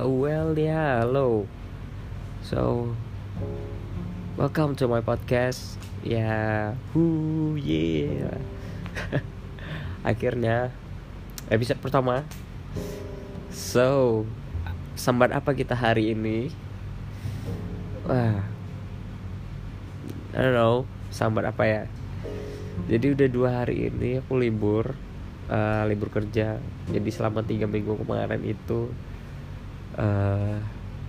Well, yeah, hello. So, welcome to my podcast. Ya, yeah. whoo, yeah. Akhirnya episode pertama. So, sambat apa kita hari ini? Wah, I don't know, sambat apa ya? Jadi udah dua hari ini aku libur, uh, libur kerja. Jadi selama tiga minggu kemarin itu uh,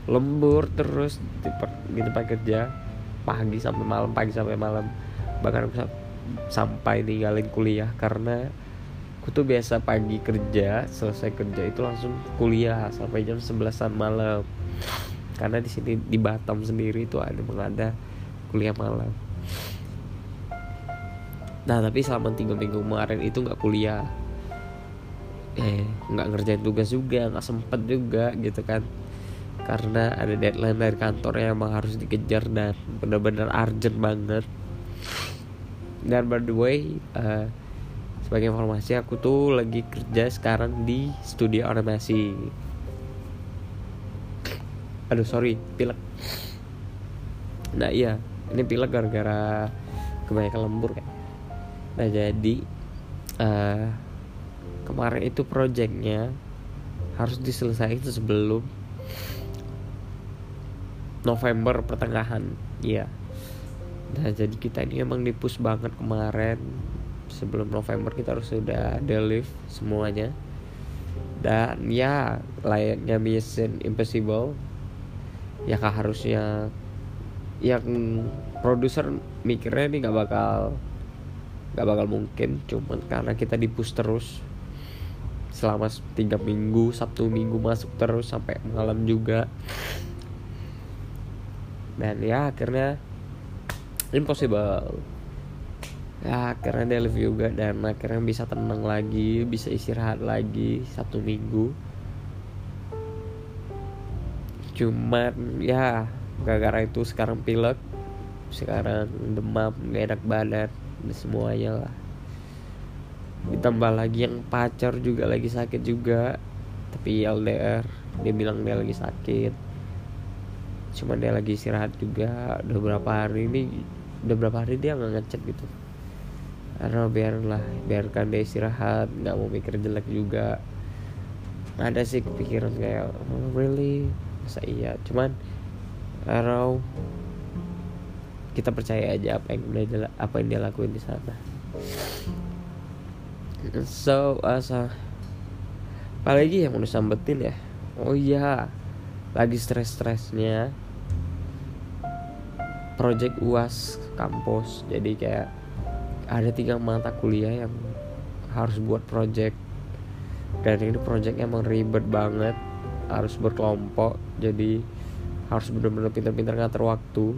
lembur terus di, di tempat kerja. Pagi sampai malam, pagi sampai malam. Bahkan aku sampai ninggalin kuliah karena aku tuh biasa pagi kerja selesai kerja itu langsung kuliah sampai jam 11an malam. Karena di sini di Batam sendiri itu ada mengada kuliah malam. Nah tapi selama tiga minggu kemarin itu nggak kuliah eh nggak ngerjain tugas juga nggak sempet juga gitu kan. Karena ada deadline dari kantor yang emang harus dikejar dan benar-benar urgent banget. Dan by the way uh, sebagai informasi aku tuh lagi kerja sekarang di studio animasi. Aduh sorry pilek. Nah iya ini pilek gara-gara kebanyakan lembur kayak. Nah jadi uh, kemarin itu projectnya harus diselesaikan sebelum November pertengahan ya nah jadi kita ini emang dipus banget kemarin. Sebelum November kita harus sudah lift semuanya. Dan ya layaknya Mission Impossible. Ya kah harusnya yang produser mikirnya ini nggak bakal gak bakal mungkin. Cuman karena kita dipus terus selama tiga minggu sabtu minggu masuk terus sampai malam juga. Dan ya akhirnya impossible. Ya akhirnya dia live juga dan akhirnya bisa tenang lagi bisa istirahat lagi satu minggu. Cuman ya gara-gara itu sekarang pilek sekarang demam gak enak badan dan semuanya lah ditambah lagi yang pacar juga lagi sakit juga. Tapi LDR dia bilang dia lagi sakit. Cuman dia lagi istirahat juga. Udah berapa hari ini udah berapa hari dia nggak ngechat gitu. Karena biarlah biarkan dia istirahat nggak mau mikir jelek juga. Ada sih kepikiran kayak oh, really? Masa iya? Cuman Arrow kita percaya aja apa yang dia apa yang dia lakuin di sana so asa. Apalagi yang mau disambetin ya? Oh iya lagi stres-stresnya. Project uas kampus jadi kayak ada tiga mata kuliah yang harus buat project. Dan ini projectnya emang ribet banget harus berkelompok jadi harus bener-bener pintar-pintar ngatur waktu.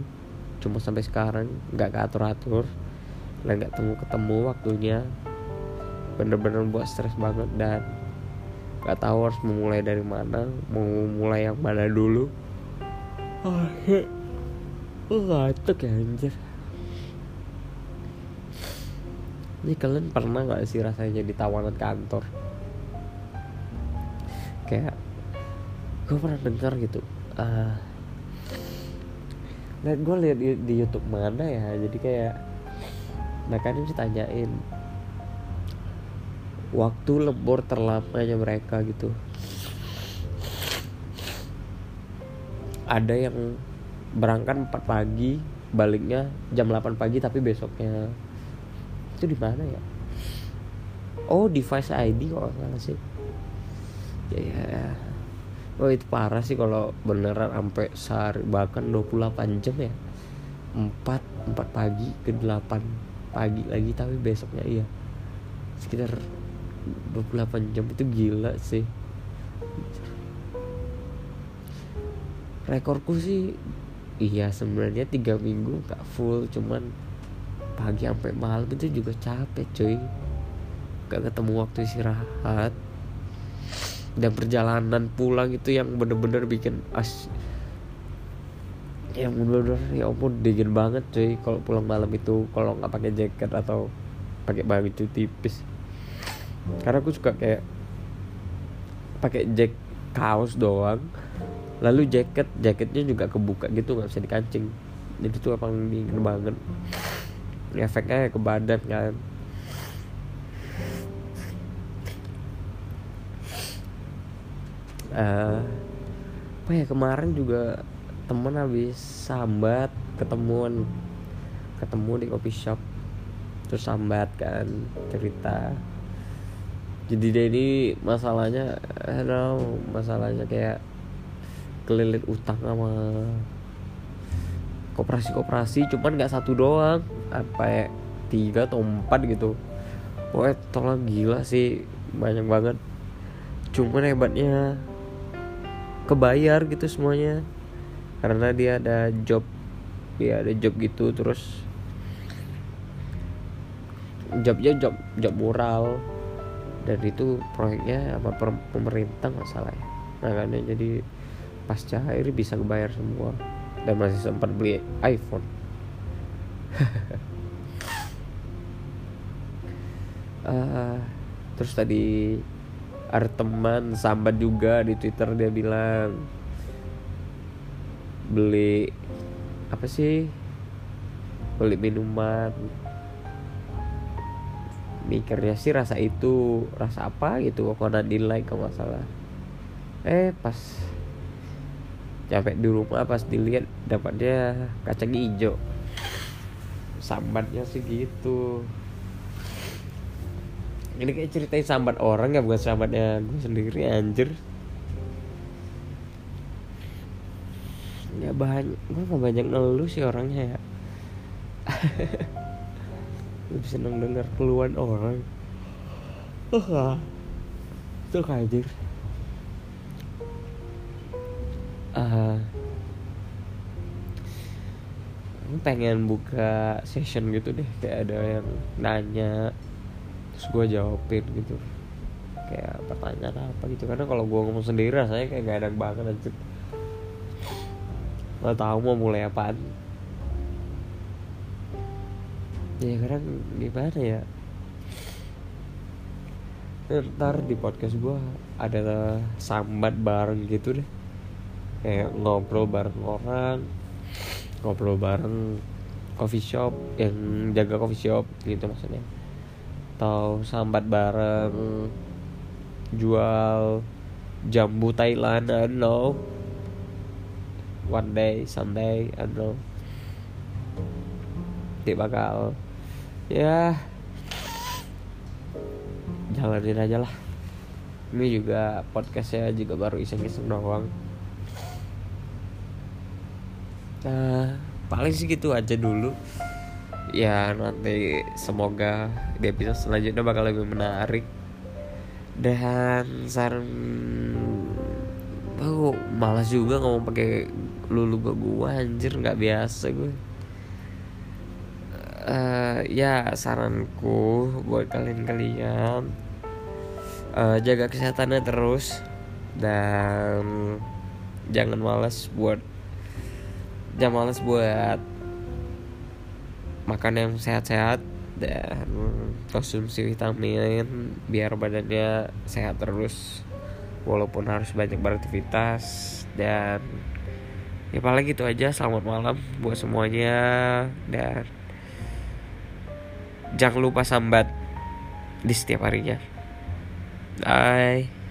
Cuma sampai sekarang nggak keatur atur dan nggak temu ketemu waktunya bener-bener buat stres banget dan nggak tahu harus memulai dari mana mau mulai yang mana dulu. Oh, ngantuk ya anjir. Ini kalian pernah nggak sih rasanya jadi tawanan kantor? Kayak gue pernah dengar gitu uh, Nah, gue lihat di, di YouTube mana ya? Jadi kayak nah kan ditanyain waktu lembur terlamanya mereka gitu. Ada yang berangkat 4 pagi baliknya jam 8 pagi tapi besoknya. Itu di mana ya? Oh device ID kok nggak sih. Ya yeah Oh itu parah sih kalau beneran sampai sehari bahkan 28 jam ya. 4 4 pagi ke 8 pagi lagi tapi besoknya iya. Sekitar 28 jam itu gila sih. Rekorku sih iya sebenarnya tiga minggu gak full cuman pagi sampai malam itu juga capek cuy. Gak ketemu waktu istirahat. Dan perjalanan pulang itu yang bener-bener bikin as yang bener-bener ya ampun dingin banget cuy. Kalau pulang malam itu kalau nggak pakai jaket atau pakai baju tipis karena aku suka kayak pakai jack kaos doang. Lalu jaket jaketnya juga kebuka gitu nggak bisa dikancing. Jadi tuh emang dingin banget. Efeknya ke badan kan. Uh, apa ya kemarin juga temen habis sambat ketemuan. Ketemu di coffee shop. Terus sambat kan cerita jadi ini masalahnya know, masalahnya kayak kelilit utang sama koperasi-koperasi cuman nggak satu doang apa ya tiga atau empat gitu. Pokoknya tolong gila sih banyak banget. Cuman hebatnya kebayar gitu semuanya karena dia ada job dia ada job gitu terus jobnya job job mural dan itu proyeknya sama pemerintah nggak salah ya. Makanya jadi pasca air bisa kebayar semua. Dan masih sempat beli iPhone. Uh, terus tadi ada teman sambat juga di Twitter dia bilang beli apa sih? Beli minuman mikirnya sih rasa itu rasa apa gitu di like kalau salah. Eh pas sampai di rumah pas dilihat dapatnya kacang hijau. Sambatnya sih gitu. Ini kayak ceritain sambat orang ya bukan sambatnya gue sendiri anjir. Ya banyak gue gak banyak ngeluh sih orangnya ya lebih seneng denger keluhan orang. Uh, itu anjir. Uh, pengen buka session gitu deh. Kayak ada yang nanya terus gue jawabin gitu. Kayak pertanyaan apa gitu. Karena kalau gue ngomong sendiri rasanya kayak gak enak banget aja nggak tahu mau mulai apaan ya kadang gimana ya? Ntar di podcast gue ada sambat bareng gitu deh. Kayak ngobrol bareng orang ngobrol bareng coffee shop yang jaga coffee shop gitu maksudnya. Atau sambat bareng jual jambu Thailand I don't know. One day someday I don't know. Dia bakal ya. Jalanin aja lah. Ini juga podcastnya juga baru iseng-iseng doang. Nah paling sih gitu aja dulu. Ya nanti semoga di episode selanjutnya bakal lebih menarik. Dan saran oh malas juga ngomong pakai lulu gue gue anjir nggak biasa gue uh, ya saranku buat kalian-kalian uh, jaga kesehatannya terus dan jangan malas buat jangan malas buat makan yang sehat-sehat dan konsumsi vitamin biar badannya sehat terus walaupun harus banyak beraktivitas dan ya paling gitu aja. Selamat malam buat semuanya dan jangan lupa sambat di setiap harinya. Bye